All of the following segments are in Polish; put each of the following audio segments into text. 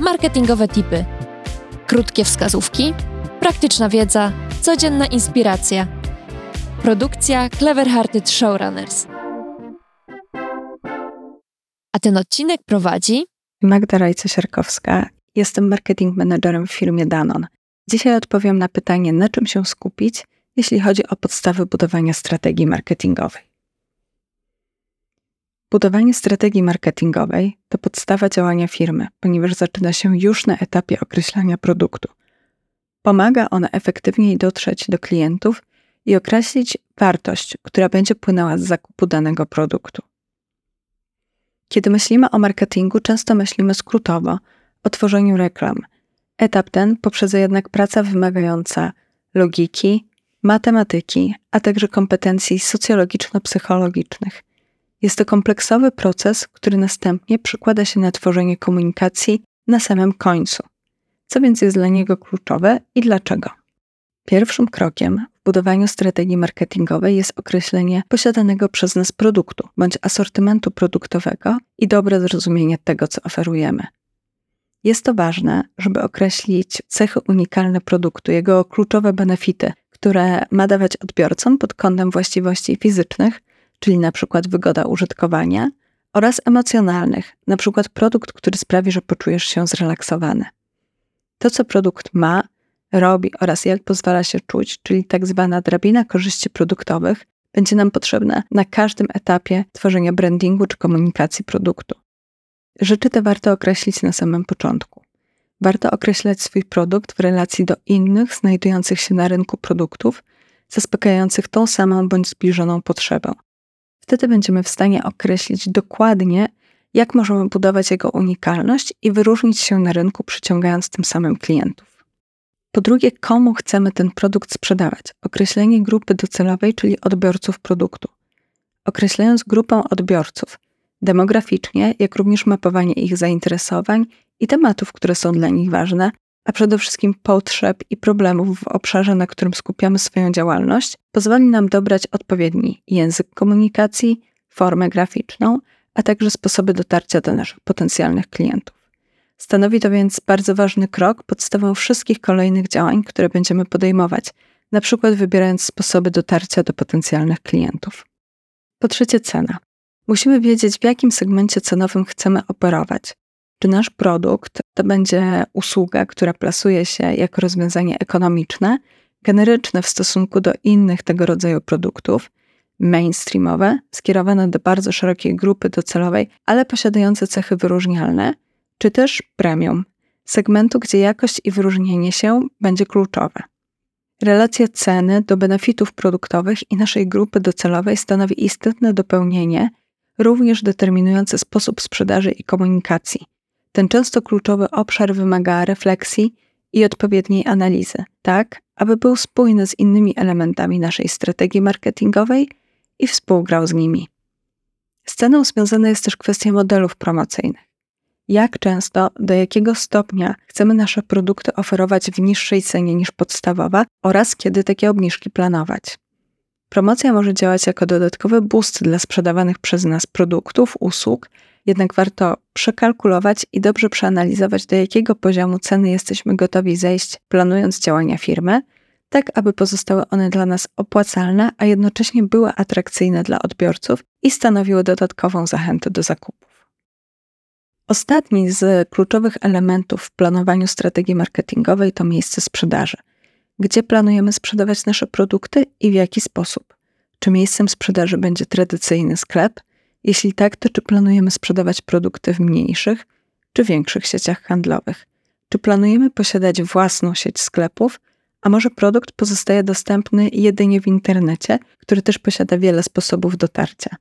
marketingowe tipy. Krótkie wskazówki, praktyczna wiedza, codzienna inspiracja. Produkcja Clever Hearted Showrunners. A ten odcinek prowadzi Magda Rajca-Sierkowska. Jestem marketing managerem w firmie Danon. Dzisiaj odpowiem na pytanie, na czym się skupić, jeśli chodzi o podstawy budowania strategii marketingowej. Budowanie strategii marketingowej to podstawa działania firmy, ponieważ zaczyna się już na etapie określania produktu. Pomaga ona efektywniej dotrzeć do klientów i określić wartość, która będzie płynęła z zakupu danego produktu. Kiedy myślimy o marketingu, często myślimy skrótowo o tworzeniu reklam. Etap ten poprzedza jednak praca wymagająca logiki, matematyki, a także kompetencji socjologiczno-psychologicznych. Jest to kompleksowy proces, który następnie przekłada się na tworzenie komunikacji na samym końcu. Co więc jest dla niego kluczowe i dlaczego? Pierwszym krokiem w budowaniu strategii marketingowej jest określenie posiadanego przez nas produktu bądź asortymentu produktowego i dobre zrozumienie tego, co oferujemy. Jest to ważne, żeby określić cechy unikalne produktu, jego kluczowe benefity, które ma dawać odbiorcom pod kątem właściwości fizycznych, czyli na przykład wygoda użytkowania, oraz emocjonalnych, na przykład produkt, który sprawi, że poczujesz się zrelaksowany. To, co produkt ma, robi oraz jak pozwala się czuć, czyli tak zwana drabina korzyści produktowych, będzie nam potrzebna na każdym etapie tworzenia brandingu czy komunikacji produktu. Rzeczy te warto określić na samym początku. Warto określać swój produkt w relacji do innych znajdujących się na rynku produktów, zaspokajających tą samą bądź zbliżoną potrzebę. Wtedy będziemy w stanie określić dokładnie, jak możemy budować jego unikalność i wyróżnić się na rynku, przyciągając tym samym klientów. Po drugie, komu chcemy ten produkt sprzedawać? Określenie grupy docelowej, czyli odbiorców produktu. Określając grupę odbiorców demograficznie, jak również mapowanie ich zainteresowań i tematów, które są dla nich ważne, a przede wszystkim potrzeb i problemów w obszarze, na którym skupiamy swoją działalność, pozwoli nam dobrać odpowiedni język komunikacji, formę graficzną, a także sposoby dotarcia do naszych potencjalnych klientów. Stanowi to więc bardzo ważny krok, podstawą wszystkich kolejnych działań, które będziemy podejmować, na przykład wybierając sposoby dotarcia do potencjalnych klientów. Po trzecie, cena. Musimy wiedzieć, w jakim segmencie cenowym chcemy operować. Czy nasz produkt to będzie usługa, która plasuje się jako rozwiązanie ekonomiczne, generyczne w stosunku do innych tego rodzaju produktów, mainstreamowe, skierowane do bardzo szerokiej grupy docelowej, ale posiadające cechy wyróżnialne, czy też premium, segmentu, gdzie jakość i wyróżnienie się będzie kluczowe. Relacja ceny do benefitów produktowych i naszej grupy docelowej stanowi istotne dopełnienie, również determinujące sposób sprzedaży i komunikacji. Ten często kluczowy obszar wymaga refleksji i odpowiedniej analizy, tak aby był spójny z innymi elementami naszej strategii marketingowej i współgrał z nimi. Z ceną związana jest też kwestia modelów promocyjnych. Jak często, do jakiego stopnia chcemy nasze produkty oferować w niższej cenie niż podstawowa oraz kiedy takie obniżki planować. Promocja może działać jako dodatkowy boost dla sprzedawanych przez nas produktów, usług, jednak warto przekalkulować i dobrze przeanalizować, do jakiego poziomu ceny jesteśmy gotowi zejść, planując działania firmy, tak aby pozostały one dla nas opłacalne, a jednocześnie były atrakcyjne dla odbiorców i stanowiły dodatkową zachętę do zakupów. Ostatni z kluczowych elementów w planowaniu strategii marketingowej to miejsce sprzedaży. Gdzie planujemy sprzedawać nasze produkty i w jaki sposób? Czy miejscem sprzedaży będzie tradycyjny sklep? Jeśli tak, to czy planujemy sprzedawać produkty w mniejszych czy większych sieciach handlowych? Czy planujemy posiadać własną sieć sklepów, a może produkt pozostaje dostępny jedynie w internecie, który też posiada wiele sposobów dotarcia?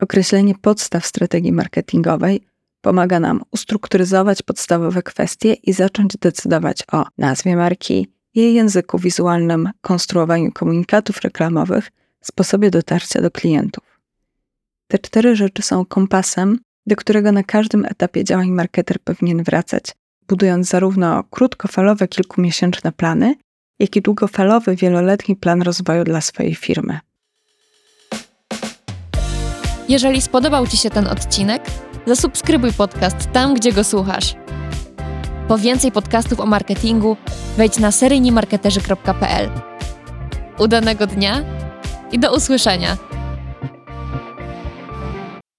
Określenie podstaw strategii marketingowej pomaga nam ustrukturyzować podstawowe kwestie i zacząć decydować o nazwie marki, jej języku wizualnym, konstruowaniu komunikatów reklamowych, sposobie dotarcia do klientów. Te cztery rzeczy są kompasem, do którego na każdym etapie działań marketer powinien wracać, budując zarówno krótkofalowe kilkumiesięczne plany, jak i długofalowy wieloletni plan rozwoju dla swojej firmy. Jeżeli spodobał Ci się ten odcinek, zasubskrybuj podcast tam, gdzie go słuchasz. Po więcej podcastów o marketingu wejdź na seryjnimarketerzy.pl. Udanego dnia i do usłyszenia!